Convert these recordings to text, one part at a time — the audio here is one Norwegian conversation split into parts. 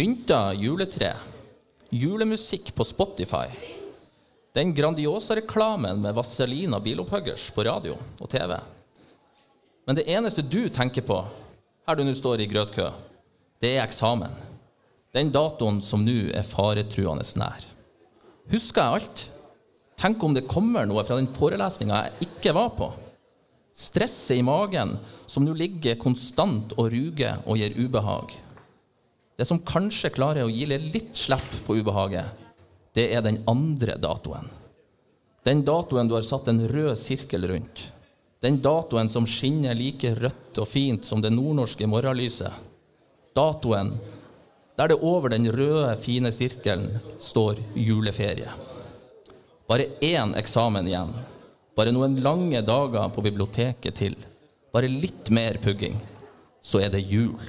Pynta juletre. Julemusikk på Spotify. Den Grandiosa-reklamen med Vazelina bilopphuggers på radio og TV. Men det eneste du tenker på her du nå står i grøtkø, det er eksamen. Den datoen som nå er faretruende nær. Husker jeg alt? Tenk om det kommer noe fra den forelesninga jeg ikke var på. Stresset i magen som nå ligger konstant og ruger og gir ubehag. Det som kanskje klarer å gi litt slipp på ubehaget, det er den andre datoen. Den datoen du har satt en rød sirkel rundt. Den datoen som skinner like rødt og fint som det nordnorske morgenlyset. Datoen der det over den røde, fine sirkelen står juleferie. Bare én eksamen igjen. Bare noen lange dager på biblioteket til. Bare litt mer pugging. Så er det jul.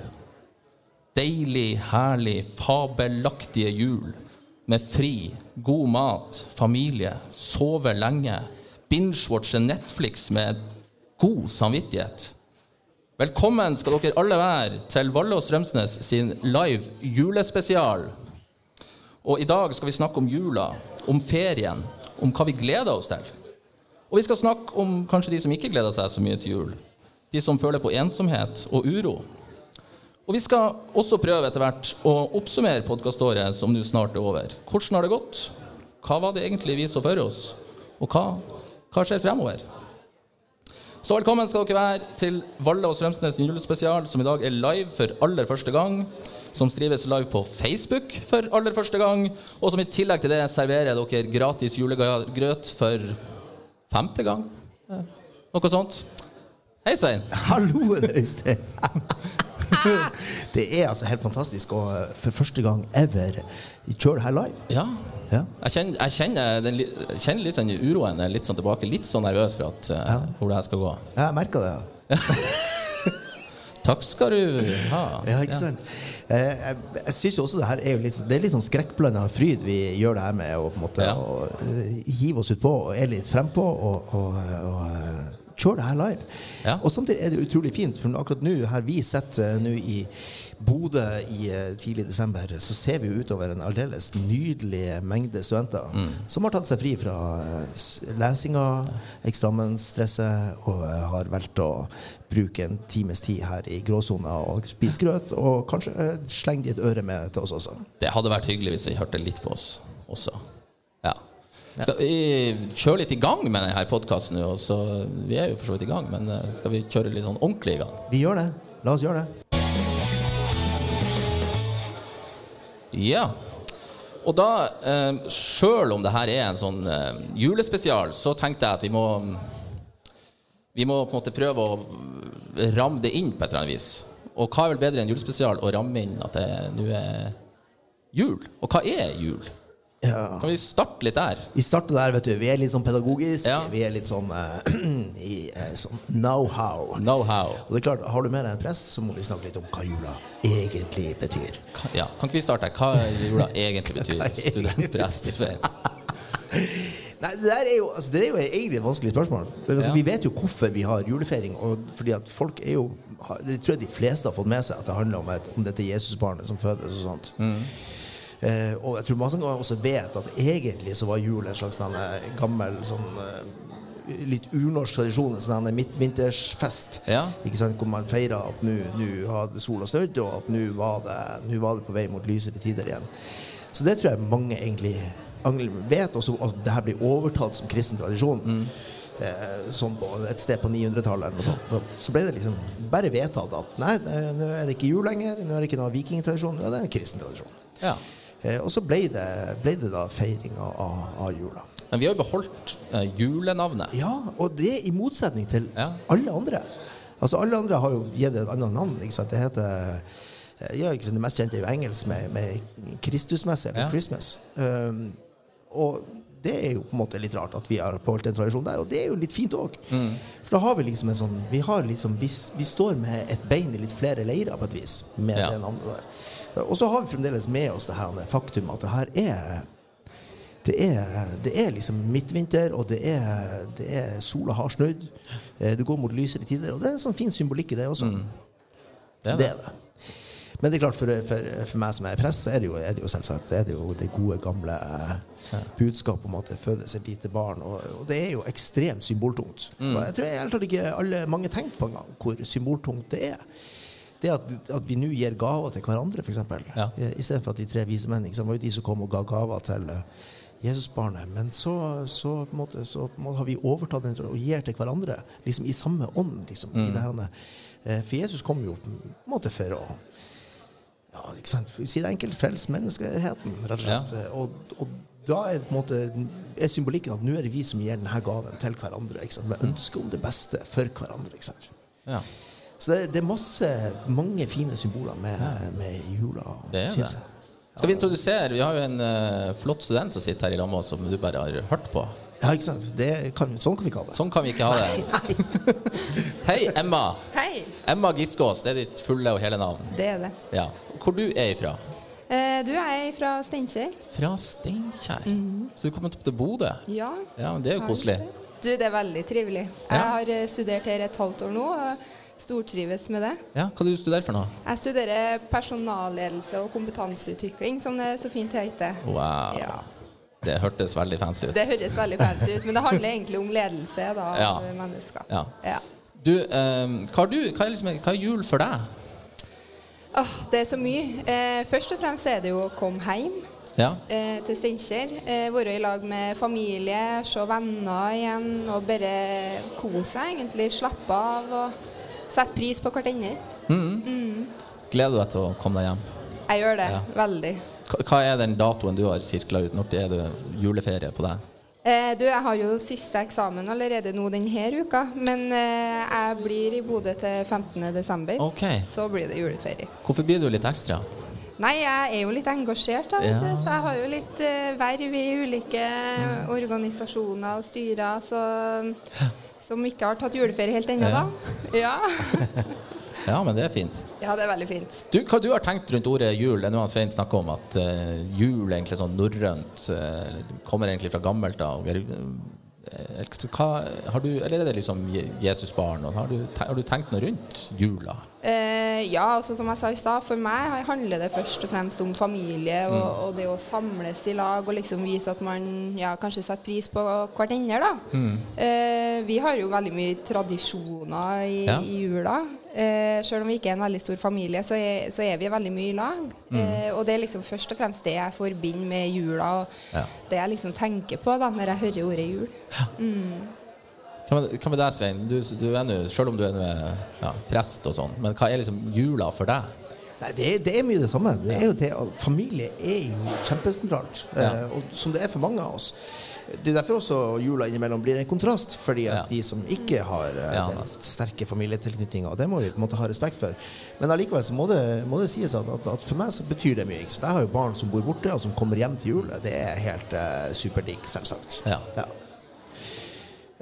Deilig, herlig, fabelaktige jul. Med fri, god mat, familie, sove lenge. Binge-watche Netflix med god samvittighet. Velkommen skal dere alle være til Valle og Strømsnes sin live julespesial. Og i dag skal vi snakke om jula, om ferien, om hva vi gleder oss til. Og vi skal snakke om kanskje de som ikke gleder seg så mye til jul. De som føler på ensomhet og uro. Og vi skal også prøve etter hvert å oppsummere podkaståret som nå snart er over. Hvordan har det gått? Hva var det egentlig vi så for oss? Og hva, hva skjer fremover? Så velkommen skal dere være til Valle og Strømsnes julespesial, som i dag er live for aller første gang. Som strives live på Facebook for aller første gang. Og som i tillegg til det serverer dere gratis julegrøt for femte gang. Noe sånt. Hei, Svein. Hallo, Øystein. Det er altså helt fantastisk å for første gang ever kjøre her live. Ja. Ja. Jeg kjenner, jeg kjenner, den, kjenner litt den uroen er litt sånn tilbake. Litt sånn nervøs for at, ja. hvor det her skal gå. Ja, Jeg merker det. Takk skal du ha. Ja, ikke sant? Eh, Jeg, jeg syns jo også det her er jo litt, det er litt sånn skrekkblanda fryd vi gjør det her med. å på en måte Ja. å, eh, hive oss utpå og er litt frempå og, og, og eh, kjøre det her live. Ja. Og samtidig er det utrolig fint, for akkurat nå her vi sitter nå i Bodø i eh, tidlig desember, så ser vi utover en aldeles nydelig mengde studenter Mm. som har tatt seg fri fra eh, lesinga, eksamensstresset, og eh, har valgt å bruke en times tid her i gråsona og spise grøt, og kanskje eh, slenge de et øre med til oss også. Det hadde vært hyggelig hvis de hørte litt på oss også. Skal vi kjøre litt i gang med denne podkasten Vi er jo for så vidt i gang, men eh, skal vi kjøre litt sånn ordentlig i gang? Vi gjør det. La oss gjøre det. Ja. Og da, eh, sjøl om det her er en sånn eh, julespesial, så tenkte jeg at vi må Vi må på en måte prøve å ramme det inn på et eller annet vis. Og hva er vel bedre enn julespesial å ramme inn at det nå er jul? Og hva er jul? Ja. Kan vi starte litt der? Vi starter der, vet du. Vi er litt sånn pedagogisk. Ja. Vi er litt sånn, uh, i, uh, sånn know-how. Know-how. Og det er klart, Har du med deg en prest, så må vi snakke litt om hva jula egentlig betyr. Ka- Ja, kan ikke vi starte der? Hva jula egentlig betyr? Studentprest. Svein? Nei, Det der er jo, altså, det er jo egentlig et vanskelig spørsmål. Men, altså, Ja. Vi vet jo hvorfor vi har julefeiring. Og fordi at folk er jo Det tror jeg de fleste har fått med seg, at det handler om, et, om dette Jesusbarnet som fødes og sånt. Eh, og jeg tror mange også vet at egentlig så var jul en slags sånn, eh, gammel sånn eh, litt urnorsk tradisjon, en sånn midtvintersfest. Ja. Ikke sant? Hvor man feira at nå hadde sola snudd, og at nå var, det- var det på vei mot lysere tider igjen. Så det tror jeg mange egentlig vet, og at det her blir overtatt som kristen tradisjon. Eh, sånn på et sted på 900-tallet eller noe sånt. Da- Så ble det liksom bare vedtatt at nei, nå er det ikke jul lenger, nå er det ikke noe vikingtradisjon, nå er det en kristen tradisjon. Ja. Eh, og så ble det, ble det da feiringa av, av, jula. Men vi har jo beholdt eh, julenavnet. Ja, og det i motsetning til Ja. alle andre. Altså Alle andre har jo gitt det et annet navn. ikke sant? Det heter eh, ja, ikke sant? Det mest kjente er jo engelsk med, med Kristusmesse, eller Ja. Christmas. Um, og det er jo på en måte litt rart at vi har beholdt en tradisjon der, og det er jo litt fint òg. Mm. For da har vi liksom en sånn Vi, har liksom, vi, vi står med et bein i litt flere leirer på et vis, med Ja. det navnet der. Og så har vi fremdeles med oss det her faktum at det her er det er, det er liksom midtvinter, og det er, det er sola har snudd. Eh, Du går mot lysere tider, og det er en sånn fin symbolikk i det også. Mm. Det er Det det. er det. Men det er klart, for, for, for meg som er prest, så er det jo, er det jo selvsagt det, er det, jo det gode, gamle budskapet budskap om at det fødes et lite barn. Og, og det er jo ekstremt symboltungt. Og jeg tror jeg helt ikke alle, mange tenker på engang hvor symboltungt det er. Det at, at vi nå gir gaver til hverandre, f.eks. Ja. Istedenfor at de tre vise menn ikke var jo de som kom og ga gaver til eh, Jesusbarnet. Men så, så, måte, så måte har vi overtatt den og gir til hverandre, liksom i samme ånd. Liksom, i det her, eh, for Jesus kom jo på en måte for å ja, ikke sant? Si det enkelt, frelse menneskeheten, rett og slett. Og, og da er, måte, er symbolikken at nå er det vi som gir denne gaven til hverandre. Ikke sant? Med ønske om det beste for hverandre. Ikke sant? Ja. Så det, det er masse, mange fine symboler med, med jula. Det er det. jeg. Skal vi introdusere Vi har jo en uh, flott student som sitter her i lag med oss, som du bare har hørt på. Ja, ikke sant? Det kan, sånn kan vi ikke ha det. Sånn kan vi ikke ha det. Nei, nei. Hei, Emma. Hei, Emma Giskås, det er ditt fulle og hele navn. det er det. Ja. Hvor du er ifra? Eh, du er fra Steinkjer? Fra Steinkjer. Så du kom opp til Bodø? Ja. Ja, men det er jo koselig. Du, det er veldig trivelig. Ja. Jeg har eh, studert her et halvt år nå og stortrives med det. Ja, Hva du studerer for noe? Jeg studerer personalledelse og kompetanseutvikling, som det så fint heter. Wow. Ja. Det hørtes veldig fancy ut. Det høres veldig fancy ut, men det handler egentlig om ledelse da, av mennesker. Ja. Ja. Du, eh, hva, du hva, er liksom, hva er jul for deg? Åh, det er så mye. Eh, først og fremst er det jo å komme hjem. Ja. eh, til Steinkjer. Eh, være i lag med familie, se venner igjen og bare kose seg, egentlig. Slappe av og sette pris på hverandre. Gleder du deg til å komme deg hjem? Jeg gjør det Ja. veldig. Hva- er den datoen du har sirkla ut? Når er det juleferie på deg? Eh, du, jeg har jo siste eksamen allerede nå denne uka, men eh, jeg blir i Bodø til 15. desember. Så blir det juleferie. Hvorfor blir du litt ekstra? Nei, jeg er jo litt engasjert, da, vet Ja. du, så jeg har jo litt eh, verv i ulike organisasjoner og styrer så, som ikke har tatt juleferie helt ennå, da. Ja. Ja, men det er fint. ja, det er veldig fint. Du, hva du har tenkt rundt ordet jul? Det er noe Svein snakker om, at uh, jul er egentlig sånn norrønt. Uh, kommer egentlig fra gammelt av. Eh, hva, har du, eller er det liksom Je- Jesusbarn? Har du, har du tenkt noe rundt jula? Eh, ja, altså som jeg sa i stad, for meg handler det først og fremst om familie og, Mm. og det å samles i lag og liksom vise at man ja, kanskje setter pris på hverandre. da. Mm. Eh, vi har jo veldig mye tradisjoner i, Ja. i jula. Eh, selv om vi ikke er en veldig stor familie, så er, så er vi veldig mye i lag. Mm. Eh, og det er liksom først og fremst det jeg forbinder med jula, og Ja. det jeg liksom tenker på da når jeg hører ordet jul. Hva med, hva med deg, Svein? Du, du er nu, selv om du er nu, ja, prest og sånn, men hva er liksom jula for deg? Nei, det er, det er mye det samme. Det er jo det, familie er jo kjempesentralt. Ja. Eh, og som det er for mange av oss. Det er derfor også jula innimellom blir en kontrast. Fordi at Ja. de som ikke har eh, Ja. den sterke familietilknytninga, det må vi på en måte ha respekt for. Men allikevel så må det, må det sies at, at, at for meg så betyr det mye. Ikke? Så jeg har jo barn som bor borte, og som kommer hjem til jul. Det er helt uh, superdigg, selvsagt. Ja. Ja.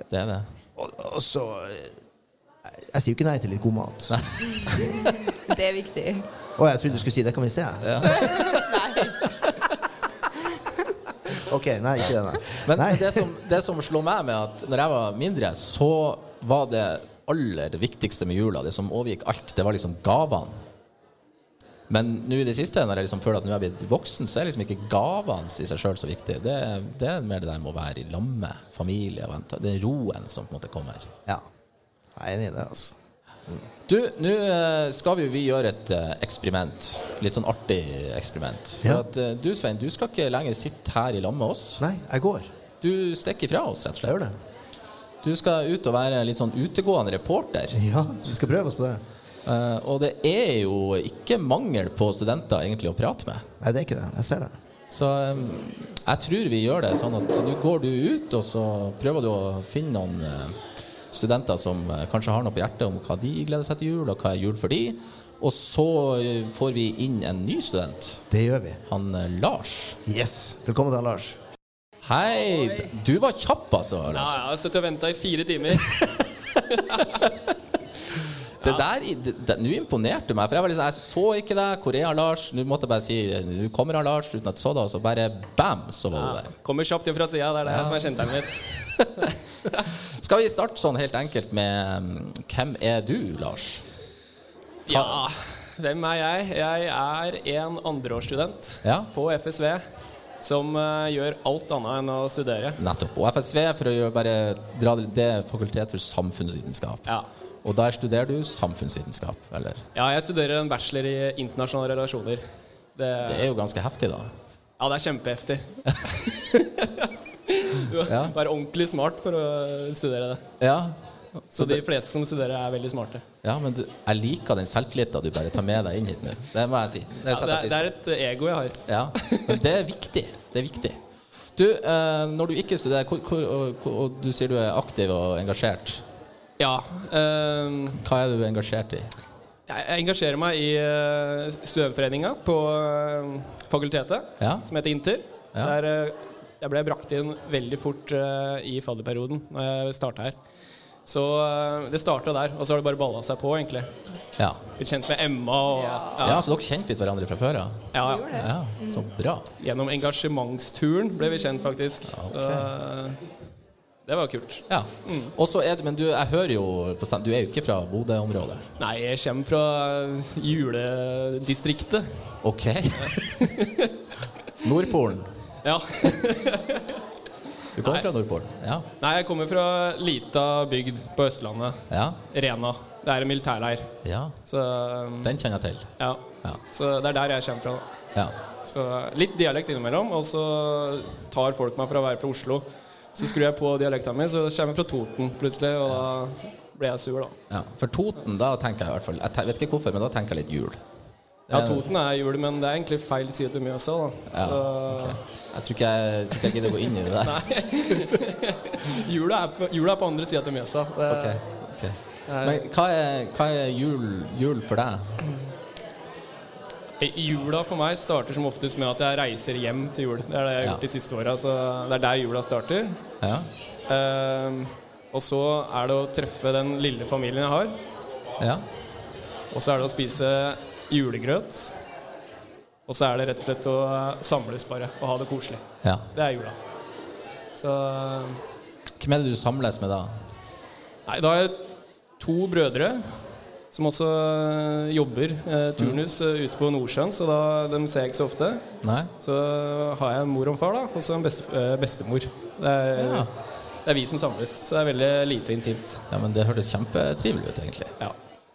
Det er det. Og, og så eh, Jeg sier jo ikke nei til litt god mat. Det er viktig. Å, jeg trodde du skulle si 'det kan vi se'. Ja. Ok, nei, ikke det, nei. Men nei. det som, det som slår meg med at når jeg var mindre, så var det aller viktigste med jula, det som overgikk alt, det var liksom gavene. Men nå i det siste, når jeg liksom føler at nå er jeg blitt voksen, så er liksom ikke gavene i seg sjøl så viktig. Det, det er mer det der med å være i lamme, familie og vente. Det er roen som på en måte kommer. Ja. Jeg er enig i det, altså. Du, nå eh, skal vi, vi gjøre et eh, eksperiment. Litt sånn artig eksperiment. Ja. at eh, du, Svein, du skal ikke lenger sitte her i lag med oss. Nei, jeg går. Du stikker fra oss, rett og slett. Jeg gjør det. Du skal ut og være litt sånn utegående reporter. Ja, vi skal prøve oss på det. Uh, og det er jo ikke mangel på studenter egentlig å prate med. Nei, det er ikke det. Jeg ser det. Så um, jeg tror vi gjør det sånn at nå går du ut, og så prøver du å finne noen eh, studenter som eh, kanskje har noe på hjertet om hva de gleder seg til jul, og hva er jul for de. Og så eh, får vi inn en ny student. Det gjør vi. Han eh, Lars. Yes. Velkommen til han, Lars. Hei! Du var kjapp, altså. Ja, Lars. jeg har sittet og venta i fire timer. Det der, Nå imponerte du meg. For jeg var liksom, jeg så ikke deg. Hvor er Lars? Nå måtte jeg bare si Nå kommer han Lars, uten at jeg så det. Og så bare bam, så var du der. Kommer kjapt inn fra sida. Det er det som er kjennetegnet mitt. Skal vi starte sånn helt enkelt med mm, Hvem er du, Lars? Ja, hvem er jeg? Jeg er en andreårsstudent Ja. på FSV som uh, gjør alt annet enn å studere. Nettopp. Og FSV, for å bare dra det, fakultet for samfunnsvitenskap. Ja. Og der studerer du samfunnsvitenskap, eller? ja, jeg studerer en bachelor i internasjonale relasjoner. Det, Det er jo ganske heftig, da. ja, det er kjempeheftig. du må Ja. være ordentlig smart for å studere det. Ja. Så de fleste som studerer, er veldig smarte. Ja, men du, jeg liker den selvtilliten du bare tar med deg inn hit nå. Det må jeg si. Det Ja, det, er, det er et ego jeg har. Ja, men det er viktig. Det er viktig. Du, eh, når du ikke studerer, hvor, hvor, og, og du sier du er aktiv og engasjert, Ja. ehm, hva er du engasjert i? jeg engasjerer meg i uh, studentforeninga på eh, fakultetet, Ja? som heter Inter. Ja. Der eh, jeg ble brakt inn veldig fort eh, i fadderperioden når jeg starta her. Så eh, det starta der, og så har det bare balla seg på, egentlig. Ja. Blitt kjent med Emma og ja. ja, så dere kjente litt hverandre fra før? Ja, ja. Ja, så bra. Gjennom engasjementsturen ble vi kjent, faktisk. Okay. Så eh, det var kult. Ja. Mm. så det, men du, jeg hører jo på stand, Du er jo ikke fra Bodø-området? Nei, jeg kommer fra juledistriktet. Ok. Nordpolen. Ja. Du kommer Nei. fra Nordpolen? Ja. Nei, jeg kommer fra lita bygd på Østlandet. Ja. Rena. Det er en militærleir. ja. Så, um, Den kjenner jeg til. ja. Ja. så det er der jeg kommer fra. da. Ja. Så litt dialekt innimellom, og så tar folk meg for å være fra Oslo. Så skrur jeg på dialekta mi, så kommer jeg fra Toten plutselig, og da ble jeg sur, da. ja. For Toten, da tenker jeg i hvert fall Jeg vet ikke hvorfor, men da tenker jeg litt jul. Ja, Toten er jul, men det er egentlig feil side til Mjøsa, da. Ja, Så ok. Jeg tror ikke jeg, tror ikke jeg gidder å gå inn i det der. jula, er på, jula er på andre sida til Mjøsa. Det, Ok, ok. Men hva er, hva er jul, jul for deg? Jula for meg starter som oftest med at jeg reiser hjem til jul. Det er det jeg har gjort de siste åra, så det er der jula starter. Ja? Uh, og så er det å treffe den lille familien jeg har. Ja? Og så er det å spise julegrøt. Og så er det rett og slett å samles bare og ha det koselig. ja. Det er jula. Så Hvem er det du samles med da? Nei, da har jeg to brødre som også øh, jobber eh, turnus øh, ute på Nordsjøen, så da, dem ser jeg ikke så ofte. Nei? Så har jeg en mor og en far, da, og så en beste, eh, bestemor. Det er, Ja. det er vi som samles, så det er veldig lite intimt. Ja, men det hørtes kjempetrivelig ut, egentlig. Ja.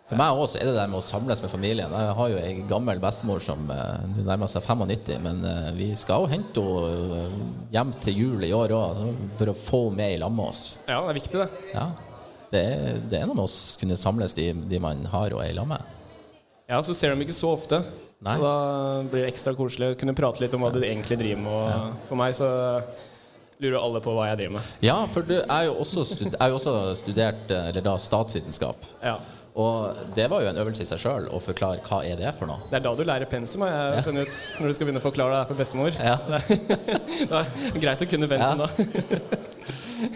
For meg også er det der med å samles med familien. Jeg har jo ei gammel bestemor som eh, nærmer seg 95, men eh, vi skal jo hente henne eh, hjem til jul i år òg, for å få henne med i lag med oss. ja, det er viktig, det. Ja. Det er, det er noe med å kunne samles de, de man har og er i lag med. Ja, så ser de ikke så ofte. Nei. Så da blir det ekstra koselig å kunne prate litt om hva du egentlig driver med. Og for meg så lurer alle på hva jeg driver med. Ja, for du er jo også, stud, jeg er jo også studert eller da, statsvitenskap. Ja. Og det var jo en øvelse i seg sjøl å forklare hva er det for noe. Det er da du lærer pensum, har jeg funnet ut. Når du skal begynne å forklare det for bestemor. Ja. Det er greit å kunne pensum Ja. da.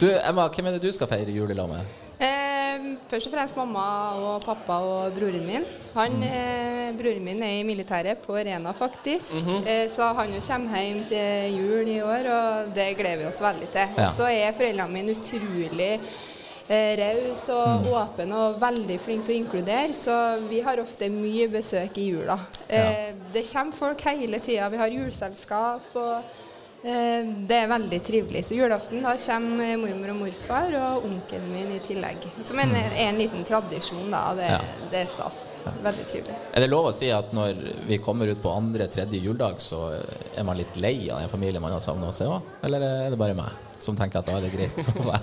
Du, Emma, hvem er det du skal feire jul i lag med? Eh, først og fremst mamma og pappa og broren min. Han, eh, broren min er i militæret på Rena, faktisk. eh, så han jo kommer hjem til jul i år, og det gleder vi oss veldig til. Ja. Så er foreldrene mine utrolig eh, raus og åpne og veldig flinke til å inkludere, så vi har ofte mye besøk i jula. Eh, Det kommer folk hele tida. Vi har juleselskap. og Det er veldig trivelig. Så julaften da kommer mormor og morfar og onkelen min i tillegg. Som en, er en liten tradisjon, da. Det, Ja. det er stas. Veldig trivelig. Er det lov å si at når vi kommer ut på andre-tredje juledag, så er man litt lei av den familien man har savna å se òg? Eller er det bare meg som tenker at da er det greit da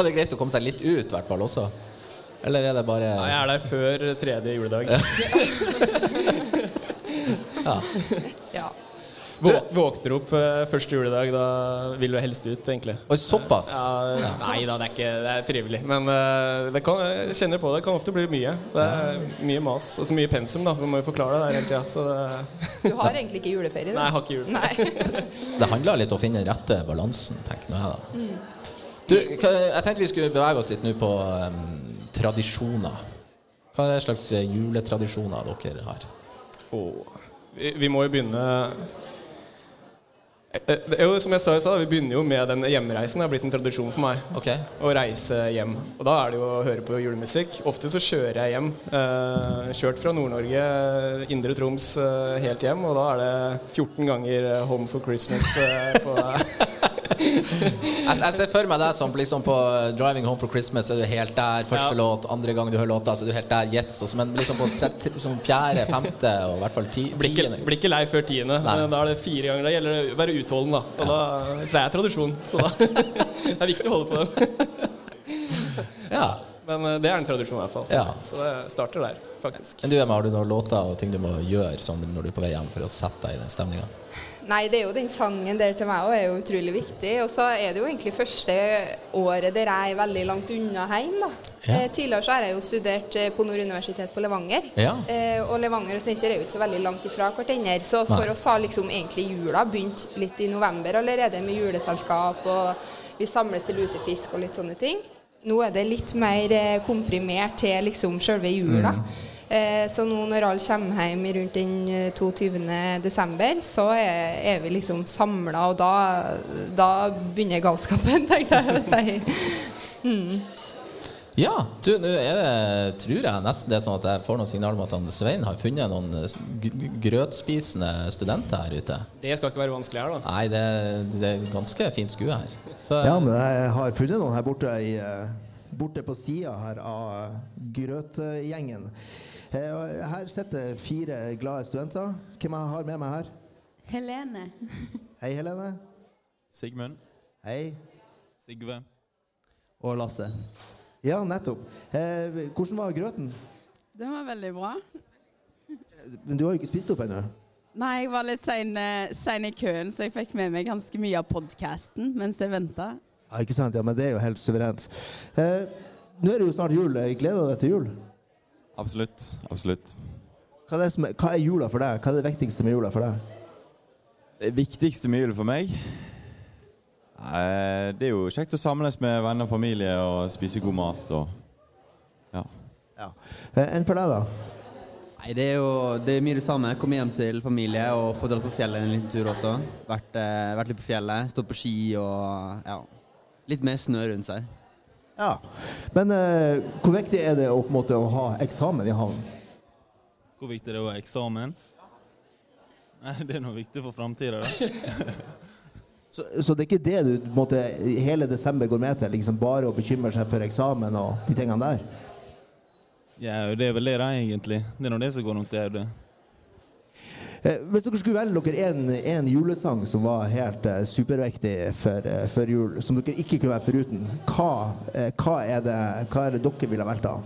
er det greit å komme seg litt ut, i hvert fall også? Eller er det bare Nei, Jeg er der før tredje juledag. ja. Ja. Vå- Våkner opp eh, første juledag, da vil du helst ut, egentlig. Oi, såpass? Ja, nei da, det er ikke Det er trivelig. Men eh, det kan, jeg kjenner på det. Det kan ofte bli mye. Det er mye mas. Og så mye pensum, da. Vi må jo forklare det der hele tida. Så det Du har egentlig ikke juleferie, Da. Nei, jeg har ikke juleferie. Nei. Det handler litt om å finne den rette balansen, tenker nå jeg da. Du, jeg tenkte vi skulle bevege oss litt nå på um, tradisjoner. Hva er det slags eh, juletradisjoner dere har? Oh, Vi, vi må jo begynne jo, som jeg sa i stad, vi begynner jo med den hjemreisen. Det har blitt en tradisjon for meg. Okay. Å reise hjem. Og da er det jo å høre på julemusikk. Ofte så kjører jeg hjem. Eh, kjørt fra Nord-Norge, Indre Troms, eh, helt hjem. Og da er det 14 ganger eh, 'Home for Christmas' eh, på Jeg, jeg ser for meg deg som liksom på Driving Home for Christmas, er du helt der. Første Ja. låt, andre gang du hører låta, så er du helt der. Yes. Og så, men liksom på tret- liksom fjerde, femte og i hvert fall ti, Blir ikke, tiende blir ikke lei før tiende. Nei. Da er det fire ganger. Da gjelder det å være utholden, da. Og da, det er tradisjon, så da det er viktig å holde på den. Ja. Men eh, det er en tradisjon i hvert fall. Ja. Så det starter der, faktisk. Men du, Emma, har du noen låter og ting du må gjøre sånn når du er på vei hjem for å sette deg i den stemninga? Nei, det er jo den sangen der til meg òg er jo utrolig viktig. Og så er det jo egentlig første året der jeg er veldig langt unna hjem, da. Ja. Eh, tidligere så har jeg jo studert eh, på Nord universitet på Levanger. Ja. Eh, og Levanger og Steinkjer er jo ikke så veldig langt ifra hverandre. Så Nei. for oss har liksom egentlig jula begynt litt i november allerede med juleselskap, og vi samles til lutefisk og litt sånne ting. Nå er det litt mer eh, komprimert til liksom selve jula. Eh, så nå når alle kommer hjem rundt den eh, 22. desember, så er, er vi liksom samla, og da, da begynner galskapen, tenkte jeg å si. Ja, du, nå er det, tror jeg nesten det er sånn at jeg får noen signaler om at han Svein har funnet noen eh, grøtspisende studenter her ute. Det skal ikke være vanskelig her, da. Nei, det, det er ganske fint skue her. Så, Ja, men jeg har funnet noen her borte, i, eh, borte på sida her av grøtgjengen. Eh, Her sitter fire glade studenter. Hvem jeg har med meg her? Helene. Hei, Helene. Sigmund. Hei. Sigve. Og Lasse. Ja, nettopp. Eh, hvordan var grøten? Den var veldig bra. Men du har jo ikke spist opp ennå. Nei, jeg var litt sein, eh, sein i køen, så jeg fikk med meg ganske mye av podkasten mens jeg venta. Ja, ikke sant? Ja, men det er jo helt suverent. Eh, nå er det jo snart jul. Jeg Gleder du deg til jul? Absolutt. Absolutt. Hva er, det som er, hva er jula for deg? Hva er det viktigste med jula for deg? Det viktigste med jula for meg eh, Det er jo kjekt å samles med venner og familie og spise god mat og Ja. Ja. Eh, enn for deg, da? Nei, det er jo det er mye det samme. Komme hjem til familie og få dratt på fjellet en liten tur også. Vært, eh, vært litt på fjellet, stått på ski og ja, litt mer snø rundt seg. Ja. Men eh, hvor viktig er det å, på en måte, å ha eksamen i havn? Hvor viktig det er å ha eksamen? Nei, Det er noe viktig for framtida, da. Så, så det er ikke det du måte, hele desember går med til? Liksom bare å bekymre seg for eksamen og de tingene der? Ja, det er vel det, da, egentlig. Det er nå det som går rundt i hodet. Eh, hvis dere skulle velge dere en, julesang som var helt eh, superviktig for, eh, for jul, som dere ikke kunne være foruten, hva, eh, hva, er det, hva er det dere ville valgt da?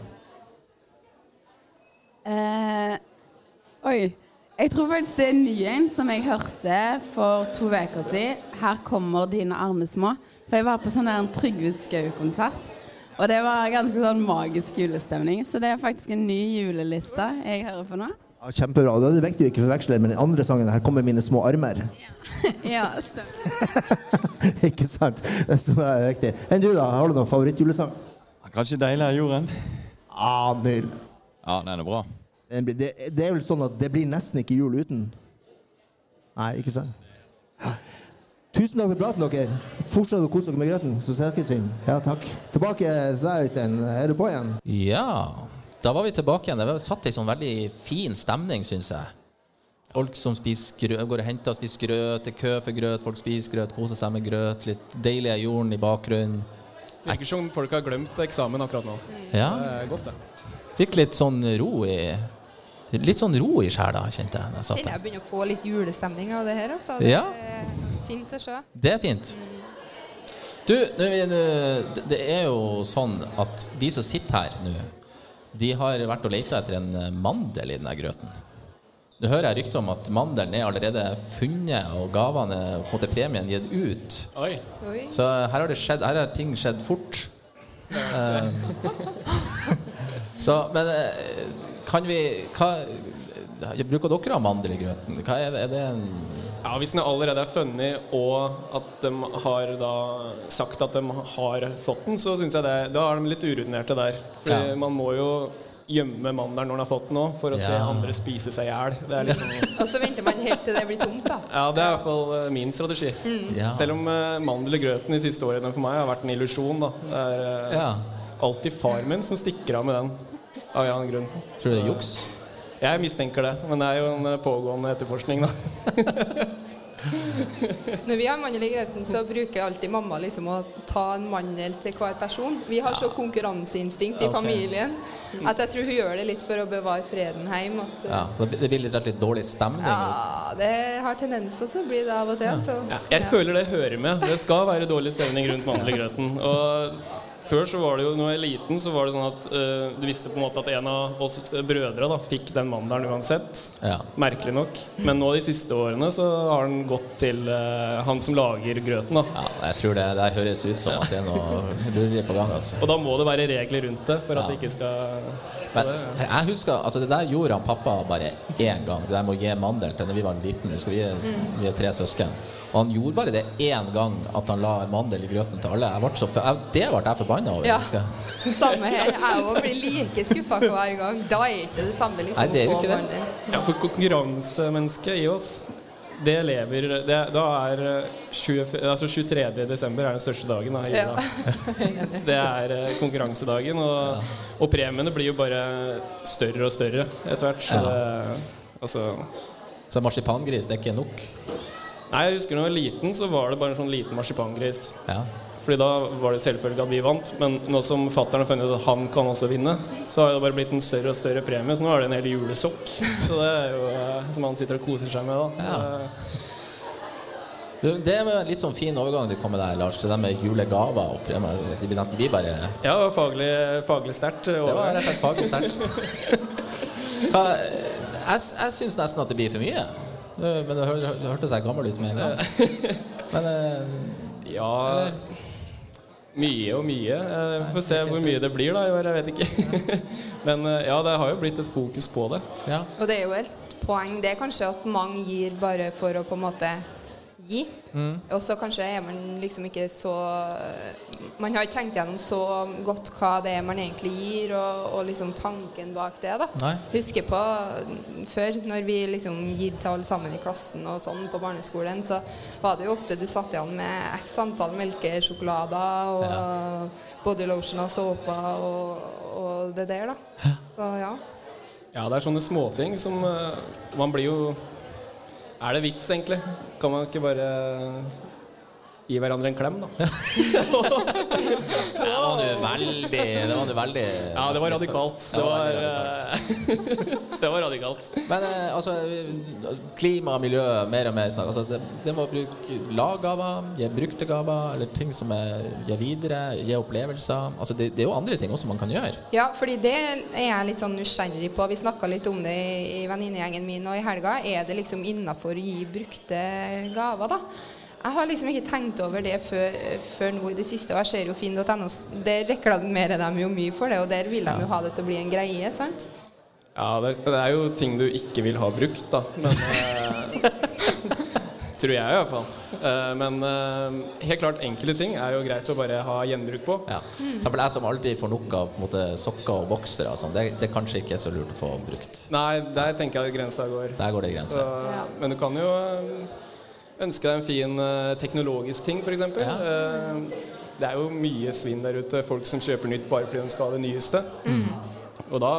Oi. Jeg tror faktisk det er en ny en som jeg hørte for to uker siden. 'Her kommer dine arme små'. For jeg var på sånn der Trygve Skau-konsert. Og det var ganske sånn magisk julestemning. Så det er faktisk en ny juleliste jeg hører på nå. Ja, kjempebra. Da er det viktig å ikke forveksle med den andre sangen 'Her kommer mine små armer'. Ja, stemmer. ikke sant? Det som er viktig. Enn du, da? Har du noen favorittjulesang? Kanskje deilig er jorden? Ah, nydelig. Ja, den er bra. Det, det er vel sånn at det blir nesten ikke jul uten? Nei, ikke sant? Tusen takk for praten, dere. Fortsett å kose dere med grøten, så snakkes vi. Ja, takk. Tilbake til deg, Øystein. Er du på igjen? Ja, da var vi tilbake igjen. Det var satt i sånn veldig fin stemning, syns jeg. Folk som spiser grøt, går og henter og spiser grøt, det er kø for grøt, folk spiser grøt, koser seg med grøt, litt deilig er jorden i bakgrunnen. Virker som folk har glemt eksamen akkurat nå. Ja, Det er godt, det. fikk litt sånn ro i Litt sånn ro i sjela, kjente jeg. jeg Kjenner jeg begynner å få litt julestemning av det her. Altså. Det Ja. er fint å se. Det er fint. Du, det er jo sånn at de som sitter her nå, de har vært og leita etter en mandel i denne grøten. Nå hører jeg rykter om at mandelen er allerede funnet, og gavene, på en måte premien, gitt ut. Oi. Oi. Så her har, det skjedd, her har ting skjedd fort. Eh, så, men eh, kan vi hva, Bruker dere mandel i grøten? Hva er, er det en Ja, Hvis den allerede er funnet, og at de har da sagt at de har fått den, så syns jeg det Da er de litt urutinerte der. For Ja. man må jo gjemme mandelen når han har fått den òg, for å se andre spise seg i hjel. Er liksom Og så venter man helt til det blir tomt, da. Ja, det er i hvert fall eh, min strategi. Ja. Selv om uh, mandel i grøten de siste årene for meg har vært en illusjon. da. Det er eh, Ja. alltid far min som stikker av med den. Av en annen grunn. Tror du det er juks? Jeg mistenker det, men det er jo en eh, pågående etterforskning, da. Når vi har mannlig Grauten, så bruker alltid mamma liksom å ta en mandel til hver person. Vi har så konkurranseinstinkt i familien at jeg tror hun gjør det litt for å bevare freden hjemme. At, Ja, så det blir litt, litt dårlig stemning? ja, det har tendenser til å bli det av og til. Så, Ja, jeg ja. føler det hører med. Det skal være dårlig stemning rundt mandel i grøten. Og før så var det jo, når jeg var liten, så var det sånn at uh, du visste på en måte at en av oss brødre da, fikk den mandelen uansett. Ja. Merkelig nok. Men nå de siste årene så har den gått til uh, han som lager grøten. da. ja, jeg tror det der høres ut som at det er noe lureri på gang. altså. Og da må det være regler rundt det for at Ja. det ikke skal Men for jeg husker, altså Det der gjorde han pappa bare én gang. Det der med å gi mandel til når vi var liten. Husker vi, er- vi er tre søsken. Og han gjorde bare det én gang, at han la mandel i grøten til alle. Jeg ble så, jeg, det ble jeg forbanna over. Ja. husker. Samme her. Jeg òg blir like skuffa hver gang. Da er ikke det samme liksom, Nei, det er jo ikke det. ja, for konkurransemennesket i oss det lever det, Da er eh, 20, altså 23. desember er den største dagen. Da, i Ja. jula. Det er eh, konkurransedagen, og, og premiene blir jo bare større og større etter hvert. Så Ja. det, altså Så marsipangris, det er ikke nok? Nei, jeg husker da jeg var liten, så var det bare en sånn liten marsipangris. Ja. Fordi da var det selvfølgelig at vi vant, men nå som fattern har funnet ut at han kan også vinne, så har det bare blitt en større og større premie, så nå er det en hel julesokk. Så det er jo eh, som han sitter og koser seg med, da. Ja. Du, det er en litt sånn fin overgang du kom med der, Lars. Det med julegaver og premier. De blir nesten blir bare Ja, det var faglig, faglig sterkt. Det var rett og slett faglig sterkt. Jeg jeg syns nesten at det blir for mye. Men det, hør, hørtes jeg gammel ut med en gang. Men ja Ja Mye og mye. Eh, Vi får se hvor mye det blir da i år, jeg vet ikke. Men eh, ja, det har jo blitt et fokus på det. ja. Og det er jo et poeng det er kanskje at mange gir bare for å på en måte gi. Og så kanskje er man liksom ikke så Man har ikke tenkt gjennom så godt hva det er man egentlig gir, og, og liksom tanken bak det. da. Nei. Husker på før, når vi liksom gitt til alle sammen i klassen og sånn på barneskolen, så var det jo ofte du satt igjen med x antall melkesjokolader og body lotion og såper og, og det der, da. Så ja. Ja, det er sånne småting som eh, Man blir jo Er det vits, egentlig? Kan man ikke bare gi hverandre en klem, da? Det var nå veldig Det var nå veldig Ja, det var radikalt. Det var, radikalt. eh, det var radikalt. Men eh, altså Klima og miljø, mer og mer snakk. Altså, det, det må bruke laggaver, gi brukte gaver, eller ting som er gi videre, gi opplevelser. Altså, det, det er jo andre ting også man kan gjøre. Ja, fordi det er jeg litt sånn nysgjerrig på. Vi snakka litt om det i i venninnegjengen min og i helga. Er det liksom innafor å gi brukte gaver, da? Jeg har liksom ikke tenkt over det før, før nå i det siste, og jeg ser jo finn.no. Der reklamerer de jo mye for det, og der vil de jo ha det til å bli en greie, sant? Ja, det, det er jo ting du ikke vil ha brukt, da. Men eh, Tror jeg i hvert fall. Eh, men eh, helt klart enkelte ting er jo greit å bare ha gjenbruk på. Ja. For eksempel jeg som alltid får nok av måte, sokker og boksere og sånn, det, det kanskje ikke er så lurt å få brukt. Nei, der tenker jeg grensa går. Der går det Så. Ja. Men du kan jo eh, ønske deg en fin eh, teknologisk ting, f.eks. Ja. Uh, det er jo mye svinn der ute. Folk som kjøper nytt bare fordi de skal ha det nyeste. Og da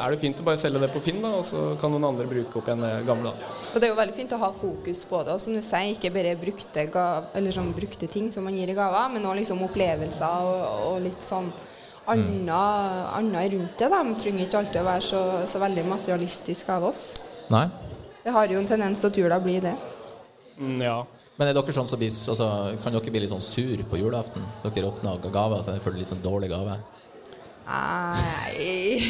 er det fint å bare selge det på Finn, da, og så kan noen andre bruke opp igjen det gamle. Da. Og det er jo veldig fint å ha fokus på det. Og som du sier, ikke bare brukte, gav, eller sånn brukte ting som man gir i gaver, men også liksom opplevelser og, og litt sånn annet rundt det. Da. Man trenger ikke alltid å være så, så veldig materialistisk av oss. Nei? Det har jo en tendens til å tula bli det. Mm, ja. Men er dere sånn som blir, altså, kan dere bli litt sånn sur på julaften? Så dere åpner gaver, så føler litt sånn dårlig gave? Nei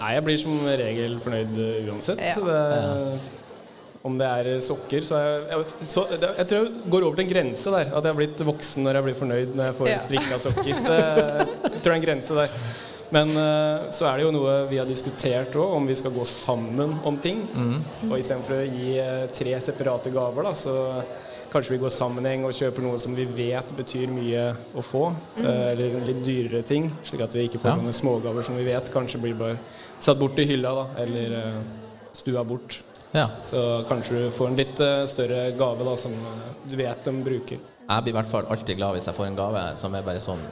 Nei, jeg blir som regel fornøyd uh, uansett. Ja. Det, om det er sokker, så er jeg jeg, så, det, jeg tror jeg går over til en grense der. At jeg har blitt voksen når jeg blir fornøyd når jeg får Ja. en strikka sokker. Det, jeg tror det er en grense der. Men uh, så er det jo noe vi har diskutert òg, om vi skal gå sammen om ting. Og istedenfor å gi uh, tre separate gaver, da, så kanskje vi går sammen og kjøper noe som vi vet betyr mye å få, eh, eller litt dyrere ting, slik at vi ikke får Ja. noen smågaver som vi vet kanskje blir bare satt bort i hylla, da, eller eh, stua bort. Ja. Så kanskje du får en litt eh, større gave da, som eh, du vet de bruker. Jeg blir i hvert fall alltid glad hvis jeg får en gave som er bare sånn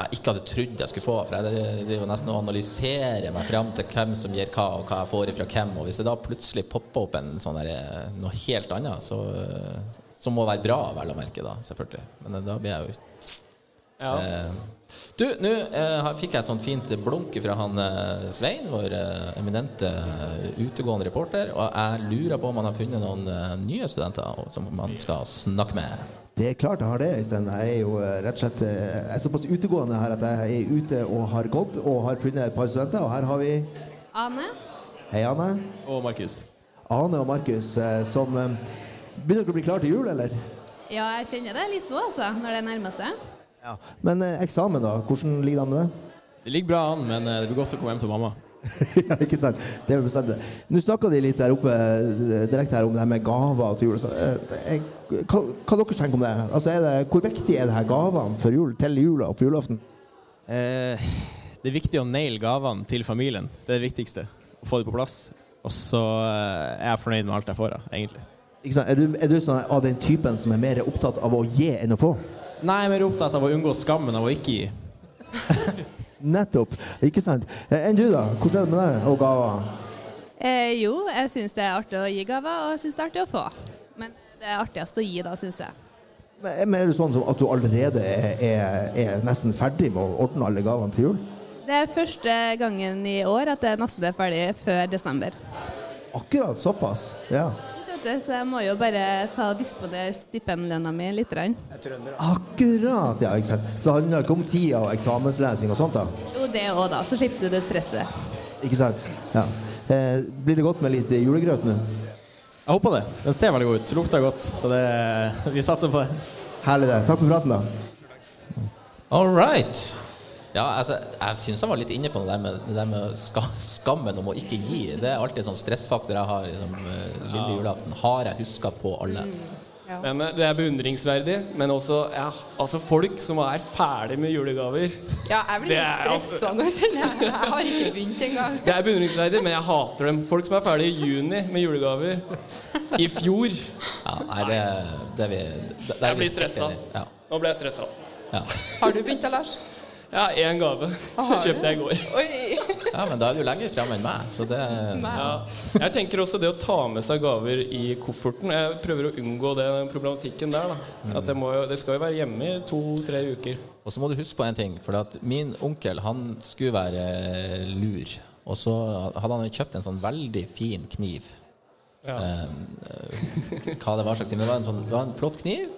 jeg ikke hadde trodd jeg skulle få. For jeg driver nesten og analyserer meg frem til hvem som gir hva, og hva jeg får ifra hvem. Og hvis det da plutselig popper opp en sånn der, eh, noe helt annet, så, som må være bra, vel å merke, da, selvfølgelig. Men eh, da blir jeg jo Ja. eh, Du, nå eh, fikk jeg et sånt fint blunk fra han eh, Svein, vår eh, eminente eh, utegående reporter, og jeg lurer på om han har funnet noen eh, nye studenter som man skal snakke med. Det er klart jeg har det, Øystein. Jeg er jo eh, rett og slett eh, jeg er såpass utegående her at jeg er ute og har gått og har funnet et par studenter. Og her har vi Ane? Hei, Ane. Og Markus. Ane og Markus, eh, som Begynner dere å bli klare til jul, eller? Ja, jeg kjenner det litt nå, altså, når det nærmer seg. Ja. Men eksamen, da? Hvordan ligger det an med det? Det ligger bra an, men det blir godt å komme hjem til mamma. ja, ikke sant? Det er bestemt. Nå snakka de litt der oppe eh, direkte her om det her med gaver til jul. sånn. Eh, eh, Hva, hva dere tenker om det? Altså, det? Hvor viktig er det her gavene for jul, til jula og på julaften? Eh, det er viktig å naile gavene til familien. Det er det viktigste. Å få det på plass. Og så er jeg fornøyd med alt jeg får, da, egentlig. Ikke sant? Er du, er du sånn av den typen som er mer opptatt av å gi enn å få? Nei, jeg er mer opptatt av å unngå skammen av å ikke gi. Nettopp. Ikke sant? Eh, Enn du, da? Hvordan er det med deg og gaver? Eh, jo, jeg syns det er artig å gi gaver, og jeg syns det er artig å få. Men det er artigst å gi, da, syns jeg. Men men er det sånn at du allerede er, er, er nesten ferdig med å ordne alle gavene til jul? Det er første gangen i år at jeg nesten er ferdig før desember. Akkurat såpass? Ja. Vet Så jeg må jo bare ta og disponere stipendlønna mi litt. grann. Akkurat, ja. ikke sant? Så det handler ikke om tida og eksamenslesing og sånt, da? Jo, det òg, da. Så slipper du det stresset. Ikke sant? Ja. Eh, blir det godt med litt julegrøt nå? Jeg håper det. Den ser veldig god ut. Lukter godt. Så det, vi satser på det. Herlig, det. Takk for praten, da. All right. Ja, altså, jeg syns han var litt inne på det der med, det der med ska, skammen om å ikke gi. Det er alltid en sånn stressfaktor jeg har liksom, eh, lille julaften. Har jeg huska på alle? Men eh, Det er beundringsverdig, men også ja, altså folk som er ferdig med julegaver. Ja, jeg blir litt er altså- stressa nå, kjenner jeg. Jeg har ikke begynt engang. Det er beundringsverdig, men jeg hater dem. Folk som er ferdig i juni med julegaver. I fjor. Ja, nei, det, det vi det, det er Jeg blir stressa. Ja. Nå ble jeg stressa. Ja. Har du begynt da, Lars? Ja, én gave kjøpte jeg i går. Oi! ja, men da er du lenger fremme enn meg, så det Ja. Jeg tenker også det å ta med seg gaver i kofferten. Jeg prøver å unngå den problematikken der. da At jeg må, jo- Det skal jo være hjemme i to-tre uker. Og så må du huske på en ting, for at min onkel han skulle være lur. Og så hadde han kjøpt en sånn veldig fin kniv. Ja. Eh, hva det var slags kniv. Det var en, sånn, det var en flott kniv.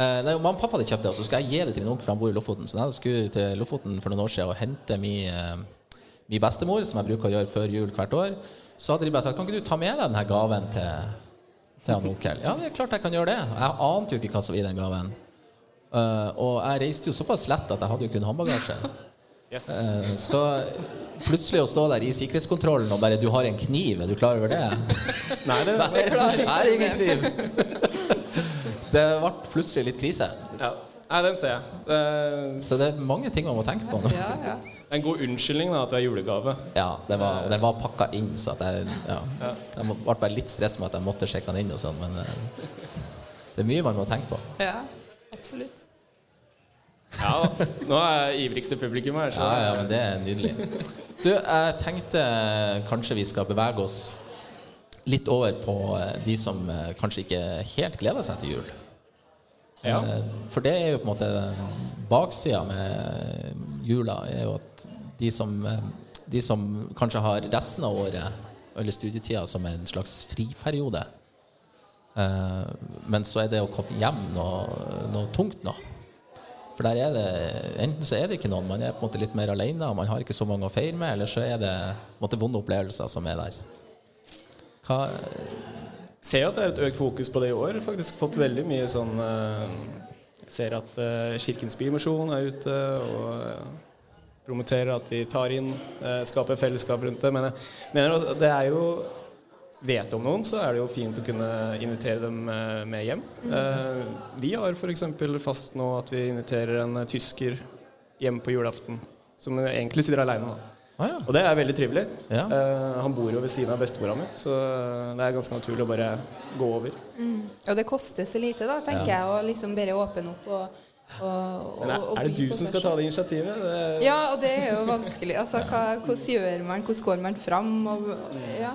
Eh, nei, Mamma og pappa hadde kjøpt det, og så skal jeg gi det til min onkel, for han bor i Lofoten. Så jeg skulle til Lofoten for noen år siden og hente min, uh, min bestemor, som jeg bruker å gjøre før jul hvert år. Så hadde de bare sagt kan ikke du ta med deg denne gaven til, til han onkel. Ja, det er klart jeg kan gjøre det. Jeg ante jo ikke hva som var i den gaven. Uh, og jeg reiste jo såpass lett at jeg hadde jo kun håndbagasje. Yes. Uh, så plutselig å stå der i sikkerhetskontrollen og bare 'Du har en kniv, er du klar over det?' Nei, det, Nei, jeg har ingen kniv. Det ble plutselig litt krise. ja. Nei, den ser jeg. Det Så det er mange ting man må tenke på nå. Ja, ja. en god unnskyldning da at det er julegave. Ja, det var, og den var pakka inn, så at jeg, ja, jeg ble bare litt stress med at jeg måtte sjekke den inn og sånn, men eh, det er mye man må tenke på. ja absolutt. Ja, Nå er jeg ivrigste publikum her. Så. Ja, ja, men det er nydelig. Du, jeg tenkte kanskje vi skal bevege oss litt over på eh, de som eh, kanskje ikke helt gleder seg til jul. Ja. Eh, For det er jo på en måte baksida med jula, er jo at de som, de som kanskje har resten av året eller studietida som en slags friperiode, eh, men så er det å komme hjem noe, noe tungt nå. For der er det Enten så er det ikke noen, man er på en måte litt mer alene, og man har ikke så mange å feire med, eller så er det på en måte vonde opplevelser som er der. Hva ser at det er et økt fokus på det i år. Faktisk fått veldig mye sånn eh, Jeg ser at eh, Kirkens Bymisjon er ute og eh, promoterer at de tar inn, eh, skaper fellesskap rundt det. Men jeg mener at det er jo vet om noen, så er det jo fint å kunne invitere dem eh, med hjem. Eh, vi har f.eks. fast nå at vi inviterer en eh, tysker hjem på julaften, som egentlig sitter aleine. Ah, ja. Og det er veldig trivelig. Ja. Uh, han bor jo ved siden av bestemora mi, så det er ganske naturlig å bare gå over. Mm. Og det koster så lite, da, tenker Ja. jeg, å liksom bare åpne opp og, og, Men er, og- og er det du som skal ta det initiativet? Det, Ja, og det er jo vanskelig. Altså, hva, hvordan gjør man? Hvordan går man fram? Og, ja.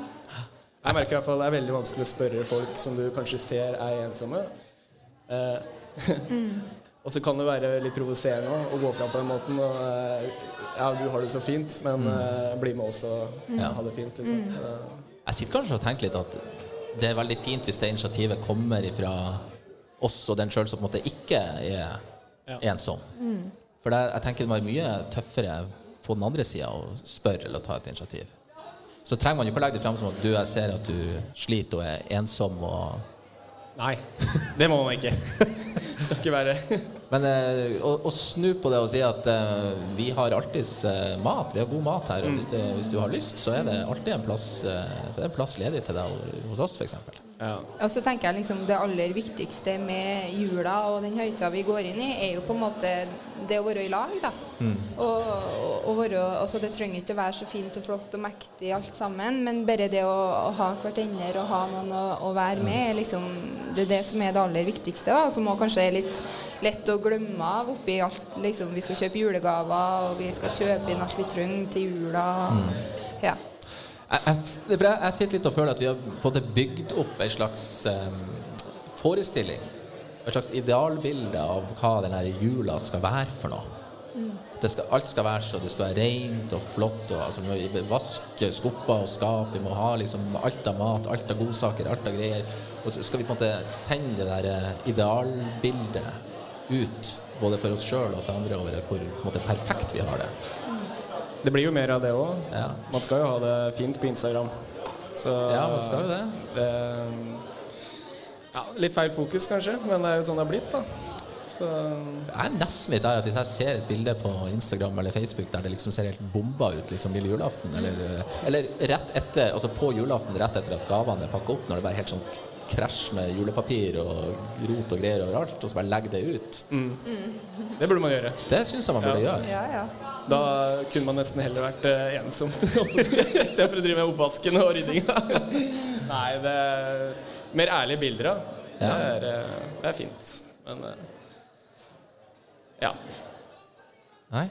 Jeg merker i hvert fall det er veldig vanskelig å spørre folk som du kanskje ser er ensomme. Uh, Mm. Og så kan det være litt provoserende å gå fram på den måten. Og, eh, ja, du har det så fint, men Mm. eh, bli med oss og ja, ha det fint. Liksom. Mm. Jeg sitter kanskje og tenker litt at det er veldig fint hvis det initiativet kommer fra oss og den sjøl som på en måte ikke er Ja. ensom. Mm. For det, jeg tenker det var mye tøffere på den andre sida å spørre eller ta et initiativ. Så trenger man jo ikke å legge det fram som at du, jeg ser at du sliter og er ensom og Nei, det må man ikke. Det Skal ikke være Men eh, å, å snu på det og si at uh, vi har alltids uh, mat, vi har god mat her, og hvis, det, hvis du har lyst, så er det alltid en plass, uh, så er det en plass ledig til deg hos oss, f.eks. Og så tenker jeg liksom det aller viktigste med jula og den høytida vi går inn i, er jo på en måte det å være i lag, da. Mm. Og, og være, altså det trenger ikke å være så fint og flott og mektig alt sammen, men bare det å, å ha hverandre og ha noen å, å være med, er liksom, det er det som er det aller viktigste. da, Som også kanskje er litt lett å glemme av oppi alt. liksom Vi skal kjøpe julegaver, og vi skal kjøpe inn alt vi trenger til jula. Mm. Ja. Jeg, jeg, jeg, sitter litt og føler at vi har måte bygd opp en slags um, forestilling. Et slags idealbilde av hva denne jula skal være for noe. Mm. Det skal, alt skal være så det skal være rent og flott. Og, altså, vi må vaske skuffer og skap. Vi må ha liksom, alt av mat, alt av godsaker, alt av greier. Og så skal vi på en måte sende det der eh, idealbildet ut, både for oss sjøl og til andre, over hvor måte, perfekt vi har det. Det blir jo mer av det òg. Man skal jo ha det fint på Instagram. Så, Ja, man skal jo det. det. Ja, litt feil fokus, kanskje, men det er jo sånn det har blitt, da. Så Jeg er nesten litt der at hvis jeg ser et bilde på Instagram eller Facebook der det liksom ser helt bomba ut liksom lille julaften, eller, eller rett etter, altså på julaften rett etter at gavene er pakka opp, når det bare er helt sånn krasj med julepapir og rot og greier overalt, og så bare legge det ut. det burde man gjøre. Det syns jeg man burde gjøre. Ja, ja. Da kunne man nesten heller vært uh, ensom istedenfor å drive med oppvasken og ryddinga. Nei, det er mer ærlige bilder, av. Det, Ja. er, eh, det er fint. Men uh, ja. Nei.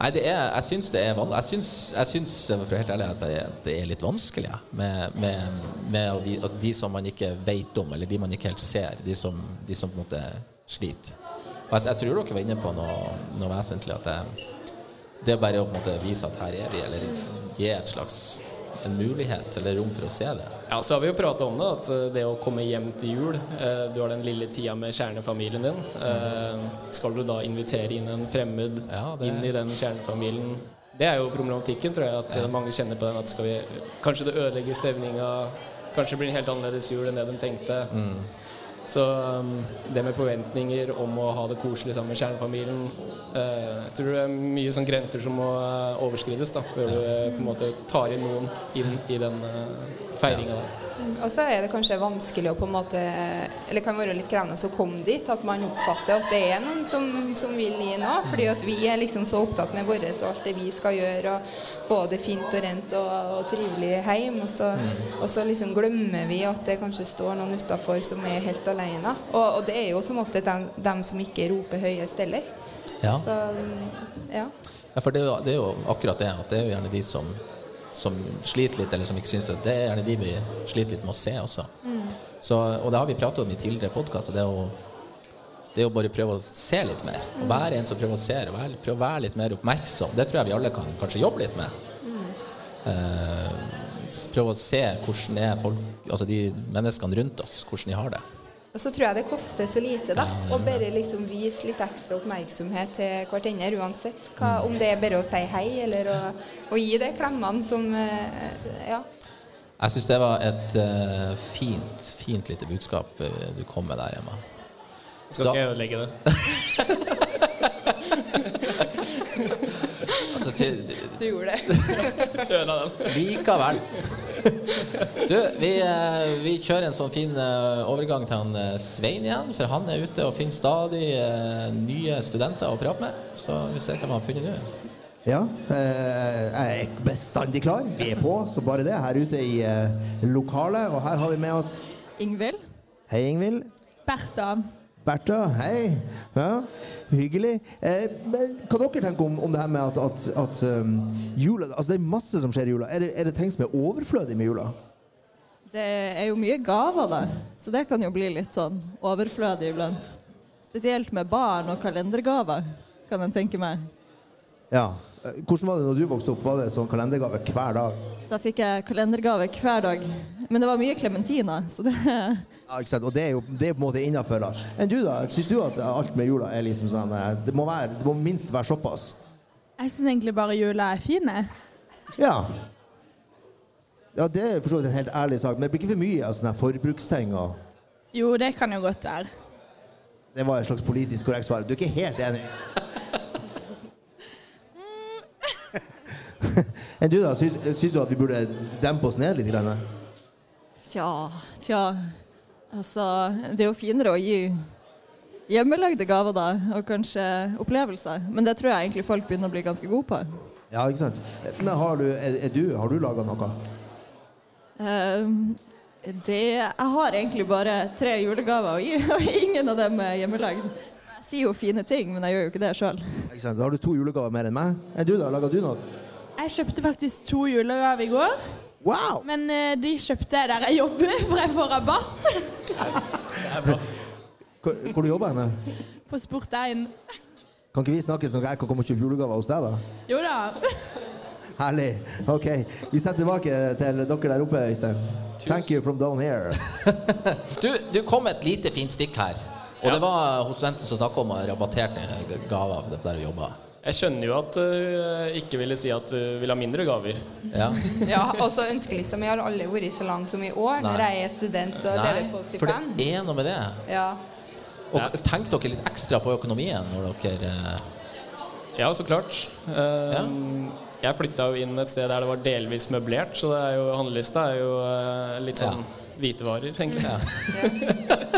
Nei, det er, jeg syns det er vanskelig. Jeg syns, jeg syns for å helt ærlig, at det er, det er litt vanskelig ja. med, med, med de, de som man ikke vet om, eller de man ikke helt ser, de som, de som på en måte sliter. Og jeg, jeg tror dere var inne på noe, noe vesentlig. At det, det er bare å på en måte vise at her er vi, eller gi et slags en mulighet eller rom for å se det. Ja, så har vi jo prata om det, at eh, det å komme hjem til jul eh, Du har den lille tida med kjernefamilien din. Eh, skal du da invitere inn en fremmed det- inn i den kjernefamilien? Det er jo problematikken, tror jeg, at ja. mange kjenner på den. At skal vi Kanskje det ødelegger stemninga. Kanskje det blir en helt annerledes jul enn det de tenkte. Mm. Så um, det med forventninger om å ha det koselig sammen med kjernefamilien eh, Jeg tror det er mye sånn grenser som må eh, overskrides da, før du eh, på en måte tar inn noen inn i den feiringa der. Mm, Og så er det kanskje vanskelig å på en måte Eller kan være litt krevende å komme dit. At man oppfatter at det er noen som, som vil gi nå. Fordi at vi er liksom så opptatt med vårt og alt det vi skal gjøre. Og få det fint og rent og, og trivelig hjem. Og så, og så liksom glemmer vi at det kanskje står noen utafor som er helt alene. Og, og det er jo som ofte dem, dem som ikke roper høyest heller. Ja. Så ja. Ja, for det det er jo akkurat det. At det er jo gjerne de som, som sliter litt, eller som ikke syns det. Det er gjerne de vi sliter litt med å se også. Mm. Så, og det har vi pratet om i tidligere podkaster. Det, det å bare prøve å se litt mer. og være en som prøver å se, og være, prøve å være litt mer oppmerksom. Det tror jeg vi alle kan kanskje jobbe litt med. Eh, s- prøve å se hvordan er folk, altså de menneskene rundt oss, hvordan de har det. Og så tror jeg det koster så lite, da. Å bare liksom vise litt ekstra oppmerksomhet til hverandre, uansett. Hva, Mm. om det er bare å si hei, eller å, å gi de klemmene som eh, Ja. Jeg syns det var et uh, fint, fint lite budskap eh, du kom med der, Emma. Skal Da- ikke jeg ødelegge det. Altså, til, Du gjorde det. Ødela den. Likevel. Du, vi, eh, vi kjører en sånn fin eh, overgang til han eh, Svein igjen, for han er ute og finner stadig nye studenter å prate med. Så vi ser hva han har funnet nå. Ja, eh, jeg er bestandig klar. Vi er på så bare det her ute i lokalet. Og her har vi med oss Ingvild. Hei, Ingvild. Bertha. Bertha, hei. Ja, hyggelig. Eh, hva dere tenker om, om det her med at, at, at um, jula Altså, det er masse som skjer i jula. Er det, er det ting som er overflødig med jula? Det er jo mye gaver, da, så det kan jo bli litt sånn overflødig iblant. Spesielt med barn og kalendergaver, kan en tenke meg. Ja. Hvordan var det når du vokste opp? Var det sånn kalendergave hver dag? Da fikk jeg kalendergave hver dag. Men det var mye klementiner, så det Ja, ikke sant? Og det er jo det er på en måte innafor. Enn du, da? Syns du at alt med jula er liksom sånn eh, Det må, være, det må minst være såpass? Jeg syns egentlig bare jula er fin. jeg. Ja. Ja, det er for så vidt en helt ærlig sak, men det blir ikke for mye av sånne forbruksting og Jo, det kan jo godt være. Det var et slags politisk korrekt svar. Du er ikke helt enig? Enn du, da? Syns, syns du at vi burde dempe oss ned litt? Tja, tja. Altså, det er jo finere å gi hjemmelagde gaver, da, og kanskje opplevelser. Men det tror jeg egentlig folk begynner å bli ganske gode på. Ja, ikke sant? Men har du, er, er du, har du laga noe? Uh, det Jeg har egentlig bare tre julegaver å gi, og ingen av dem er hjemmelagd. Jeg sier jo fine ting, men jeg gjør jo ikke det sjøl. Da har du to julegaver mer enn meg. Er du, da? Lager du noe? Jeg kjøpte faktisk to julegaver i går. Wow! Men eh, de kjøpte jeg der jeg jobber, for jeg får rabatt Hvor, hvor du jobber henne? på Sport1. Kan ikke vi snakke sånn at jeg kan komme og kjøpe julegaver hos deg, da? Jo da. Herlig. OK. Vi setter tilbake til dere der oppe, Øystein. Thank you from down here. Du, du kom med et lite fint stikk her. Og det var hos studenten som snakka om rabatterte gaver for det der å jobbe. Jeg skjønner jo at du ikke ville si at du vil ha mindre gaver. Ja. Ja, og så ønskelista mi har aldri vært så lang som i år, når jeg er student og Nei, lever på for det er noe med det. Ja. Og tenk dere litt ekstra på økonomien når dere eh, Ja, så klart. Ja. Jeg flytta jo inn et sted der det var delvis møblert, så det er jo, handlelista er jo eh, litt sånn hvitevarer, egentlig.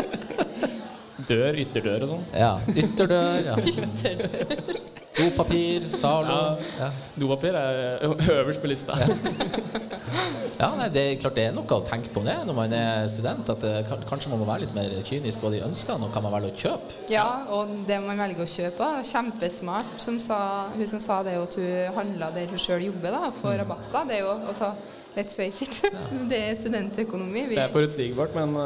Dør, ytterdør og sånn. Ja. Ytterdør, ja. Dopapir, Zalo. Ja. Dopapir er øverst på lista. Ja, nei, det er klart det er noe å tenke på det når man er student. At det, kanskje man må være litt mer kynisk hva de ønsker, og hva man velger å kjøpe. ja, og det man velger å kjøpe, er kjempesmart. Som sa, hun som sa det at hun handla der hun sjøl jobber, da, får rabatter. Det er jo altså Let's face it. Det er studentøkonomi. Vi, Det er forutsigbart, men ø,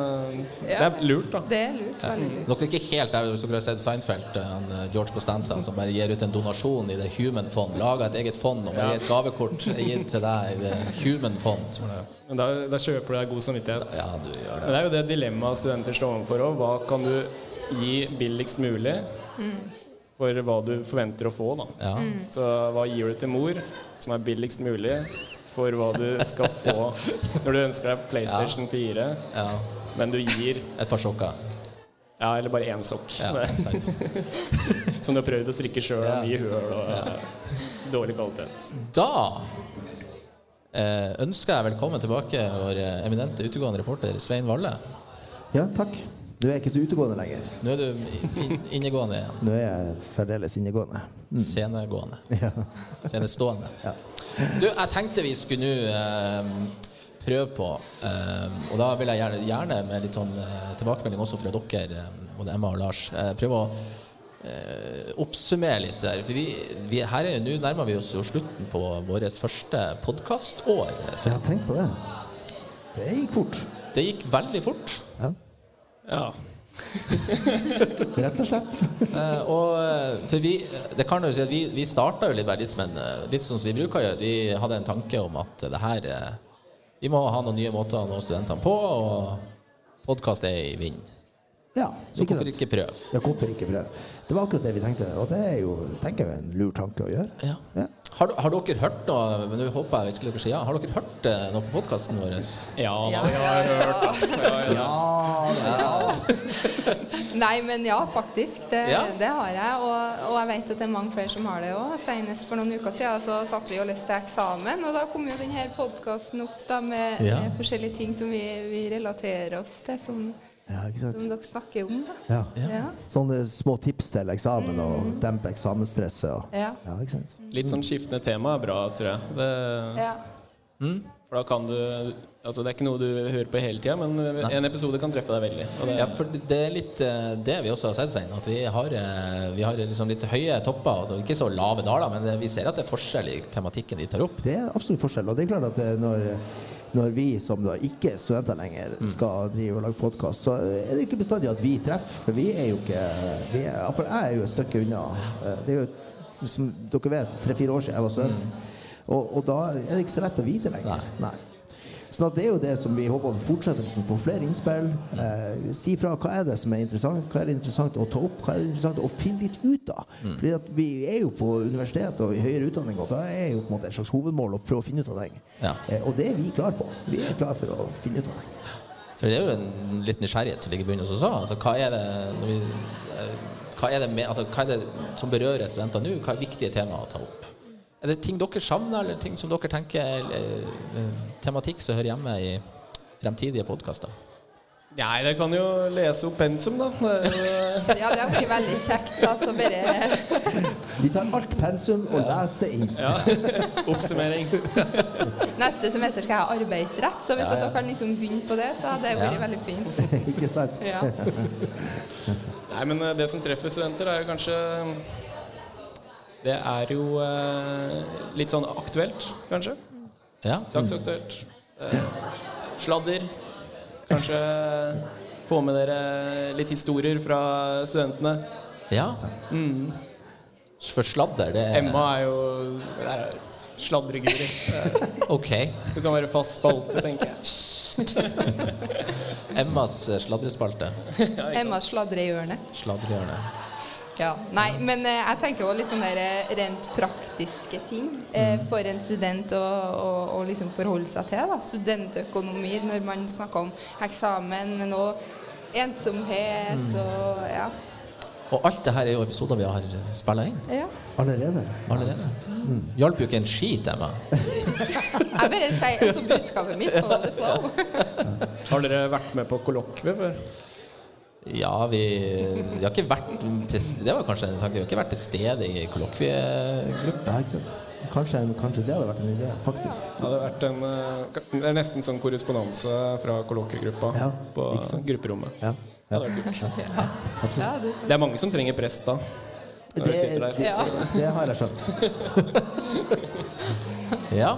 det er lurt, da. Det er lurt. Veldig lurt. Dere er ikke helt der hvis dere har sett Seinfeld, eh, han, eh, George Costanza, som bare gir ut en donasjon i det Human Fond. Lager et eget fond og bare gir et gavekort gitt til deg i det Human Fond. Som Men da, da kjøper du deg god samvittighet. Ja, du gjør det. Men det er jo det dilemmaet studenter står overfor òg. Hva kan du gi billigst mulig Mm. for hva du forventer å få, da. Ja. Mm. Så hva gir du til mor som er billigst mulig for hva du skal få når du ønsker deg PlayStation 4, Ja. men du gir Et par sokker. Ja, eller bare én sokk. Ja, som du har prøvd å strikke sjøl, Ja. mye høl og Ja. dårlig kvalitet. Da eh, ønsker jeg velkommen tilbake vår eminente utegående reporter Svein Valle. Ja, takk. Du er ikke så utegående lenger. Nå er du innegående igjen. Nå er jeg særdeles innegående. Mm. Scenegående. Ja. Scenestående. Ja. Du, jeg tenkte vi skulle nå eh, prøve på, eh, og da vil jeg gjerne, gjerne med litt sånn eh, tilbakemelding også fra dere, eh, både Emma og Lars, eh, prøve å eh, oppsummere litt der. For vi, vi, her er jo nå nærmer vi oss jo slutten på vårt første podkastår. Så Ja, tenk på det. Det gikk fort. Det gikk veldig fort. Ja. Ja. Rett og slett. Eh, og eh, for vi, det kan jo si at vi, vi starta jo litt, en, eh, litt sånn som vi bruker å gjøre. Vi hadde en tanke om at det her Vi må ha noen nye måter å nå studentene på, og podkast er i vinden. Ja, Så ikke hvorfor ikke prøve? Ja, hvorfor ikke prøve? Det var akkurat det vi tenkte, og det er jo tenker jeg, en lur tanke å gjøre. Ja. Har, har dere hørt noe Men nå håper jeg virkelig dere sier ja. Har dere hørt eh, noe på podkasten vår? Ja, da, jeg har hørt Ja, Nei, men ja, faktisk. Det, Ja. det har jeg. Og, og jeg vet at det er mange flere som har det òg. Senest for noen uker siden så satt vi og leste eksamen, og da kom jo denne podkasten opp da, med, Ja. med forskjellige ting som vi, vi relaterer oss til, som, Ja, ikke sant? som dere snakker om. da. Ja. Ja. Sånne små tips til eksamen og dempe eksamensstresset. Og, Ja. ja, ikke sant? Litt sånn skiftende tema er bra, tror jeg. Det, Ja. For da kan du Altså Det er ikke noe du hører på hele tida, men en episode kan treffe deg veldig. Og det, Ja, for det er litt eh, det vi også har sett, Svein. At vi har, eh, vi har liksom litt høye topper. Altså ikke så lave daler, men vi ser at det er forskjell i tematikken de tar opp. Det er absolutt forskjell. Og det er klart at når, når vi som da ikke er studenter lenger, skal drive og lage podkast, så er det ikke bestandig at vi treffer. For vi er jo ikke vi er, For jeg er jo et stykke unna. Eh, Det er jo, som dere vet, tre-fire år siden jeg var student. Og, og da er det ikke så lett å vite lenger. Nei. Sånn at det er jo det som vi håper for fortsettelsen. Få flere innspill. Eh, si fra hva er det som er interessant, hva er det interessant å ta opp, hva er det interessant å finne litt ut av. Fordi at vi er jo på universitet og i høyere utdanning, og da er jo på en måte et slags hovedmål å prøve å finne ut av ting. Ja. Eh, og det er vi klare på. Vi er klare for å finne ut av ting. For det er jo en litt nysgjerrighet som ligger i bunnen hos oss òg. Altså, hva er det når vi, eh, hva er det, med, altså, hva er det som berører studenter nå? Hva er viktige temaer å ta opp? Er det ting dere savner, eller ting som dere tenker er eh, tematikk som hører hjemme i fremtidige podkaster? Nei, det kan jo lese opp pensum, da. Det er jo- Ja, det har veldig kjekt. Altså bare Vi tar alt pensum og leser det inn. Ja. Oppsummering. Neste semester skal jeg ha arbeidsrett, så hvis Ja, ja. dere kan liksom begynne på det, så hadde det vært Ja. veldig fint. ikke sant? Ja. Nei, men eh, det som treffer studenter, er jo kanskje Det er jo eh, litt sånn aktuelt, kanskje. Ja. Dagsaktuelt. Eh, sladder. Kanskje få med dere litt historier fra studentene. Ja. Mm. For sladder, det er Emma er jo er sladreguri. Ok. Du kan være fast spalte, tenker jeg. Emmas sladrespalte. Emmas sladrehjørne. Sladrehjørne. Ja. Nei, men eh, jeg tenker også litt sånn der eh, rent praktiske ting eh, for en student å, å, å liksom forholde seg til. Da. Studentøkonomi når man snakker om eksamen, men òg ensomhet Mm. og ja. Og alt det her er jo episoder vi har spilla inn. ja. Allerede? Allerede. Hjalp jo ikke en skit, Emma. Jeg bare sier altså budskapet mitt. på the flow. Har dere vært med på kollokvie før? Ja, vi, vi har ikke vært til, Det var kanskje en tanke. Vi har ikke vært til stede i kollokviegruppa. Ja, ikke sant? Kanskje, kanskje det hadde vært en idé, faktisk. Det hadde vært en, eh, det er nesten sånn korrespondanse fra kollokviegruppa Ja, på grupperommet. Ja. Det. Ja, det er. Det er mange som trenger prest da. Når Det, det, det har jeg skjønt. Ja.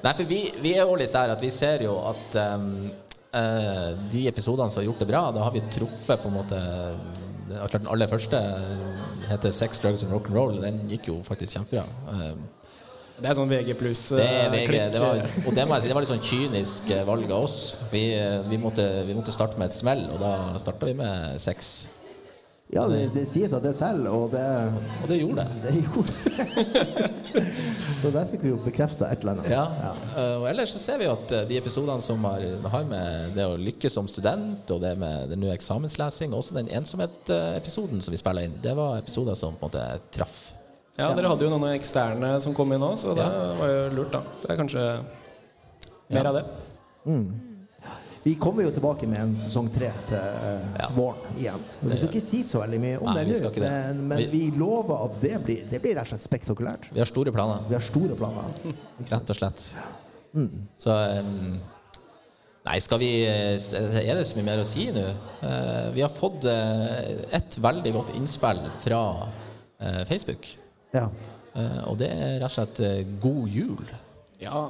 Nei, for vi, vi er jo litt der at vi ser jo at ehm, eh, de episodene som har gjort det bra, da har vi truffet på en måte det klart Den aller første heter 'Sex, Drugs and Rock'n'Roll'. Den gikk jo faktisk kjempebra. Eh, Det er sånn VG pluss det er eh, VG, klikk. det var, og det, var litt sånn kynisk eh, valg av oss. Vi, eh, vi, måtte, vi måtte starte med et smell, og da starta vi med sex. Ja, det, det sies at det selger, og det Og det gjorde det. Det gjorde. Så der fikk vi jo bekrefta et eller annet. Ja. ja. Og ellers så ser vi jo at eh, de episodene som har, har med det å lykkes som student, og det med den nye eksamenslesing, og også den ensomhet-episoden som vi spiller inn, det var episoder som på en måte traff. Ja, dere hadde jo noen eksterne som kom inn òg, så det Ja. var jo lurt, da. Det er kanskje mer Ja. av det. Mm. Vi kommer jo tilbake med en sesong tre til ja. våren igjen. Vi skal ikke si så veldig mye om Nei, det nå, men, men Vi- vi lover at det blir, det blir rett og slett spektakulært. Vi har store planer. Vi har store planer. Rett og slett. Mm. Så um, Nei, skal vi eh, Er det så mye mer å si nå? Uh, vi har fått uh, et veldig godt innspill fra uh, Facebook. Ja. Eh, og det er rett og slett eh, 'God jul'. Ja.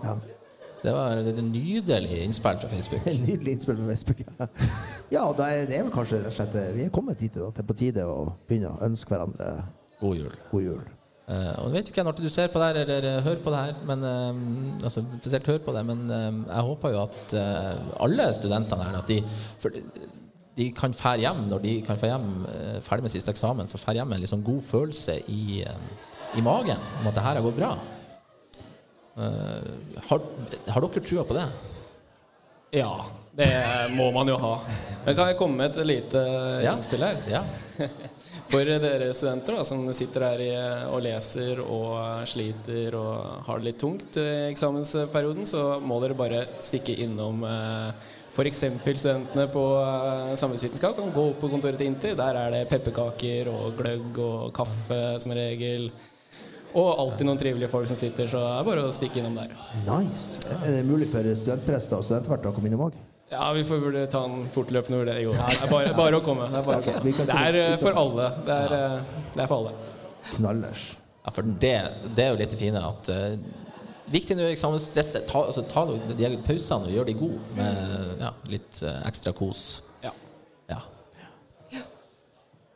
Det var et nydelig innspill fra Facebook. Nydelig innspill fra Facebook. Ja, ja da er det er vel kanskje rett og slett eh, Vi er kommet dit at det er på tide å begynne å ønske hverandre God jul. God jul. Uh, og jeg vet ikke når du ser på det her eller eh, hører på det her, men uh, altså, spesielt hører på det, men uh, jeg håper jo at alle studentene her at de, for de, kan fære hjem når de kan få hjem ferdig med siste eksamen, så fære hjem med en sånn god følelse i, i magen om at det her har gått bra. Eh, har, har dere trua på det? Ja, det må man jo ha. Men kan jeg komme med et lite Ja. innspill her? Ja. For dere studenter da, som sitter her og leser og sliter og har det litt tungt i eksamensperioden, så må dere bare stikke innom eh, f.eks. studentene på eh, samfunnsvitenskap. Kan gå opp på kontoret til Inti. Der er det pepperkaker og gløgg og kaffe som regel. Og alltid noen trivelige folk som sitter, så det er bare å stikke innom der. Nice. Er det mulig for studentprester og studentverter å komme innom òg? Ja, vi får burde ta en fortløpende vurdering. Det er bare, bare å komme. Det er, bare, å Ok, komme. vi kan det er eh, for alle. Det er, eh, det er for alle. Knallers. Ja, for det, det er jo litt det fine at uh, Viktig nå i eksamensstresset. Ta, altså, ta de pausene og gjør de gode med ja, litt uh, ekstra kos. Ja. ja.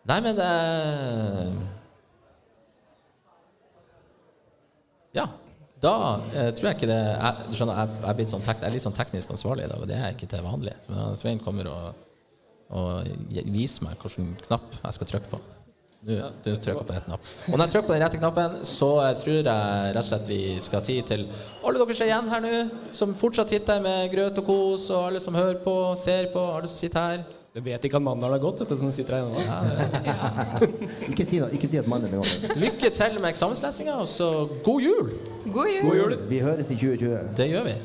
Nei, men eh, Ja. Da eh, tror jeg ikke det jeg, Du skjønner, jeg, jeg, sånn tek, jeg er litt sånn teknisk ansvarlig i dag, og det er jeg ikke til vanlig. Men Svein kommer og, og viser meg hvilken knapp jeg skal trykke på. Nå du trykker på rett knapp. Og når jeg trykker på den rette knappen, så eh, tror jeg rett og slett vi skal si til alle dere som er igjen her nå, som fortsatt sitter med grøt og kos, og alle som hører på, ser på, alle som sitter her Du vet ikke at har gått, vet du, som sitter her ennå. Ikke si, ikke si at mannen er gått. Lykke til med eksamenslesinga, og så god jul! God jul! God jul! Vi høres i 2020. Det gjør vi.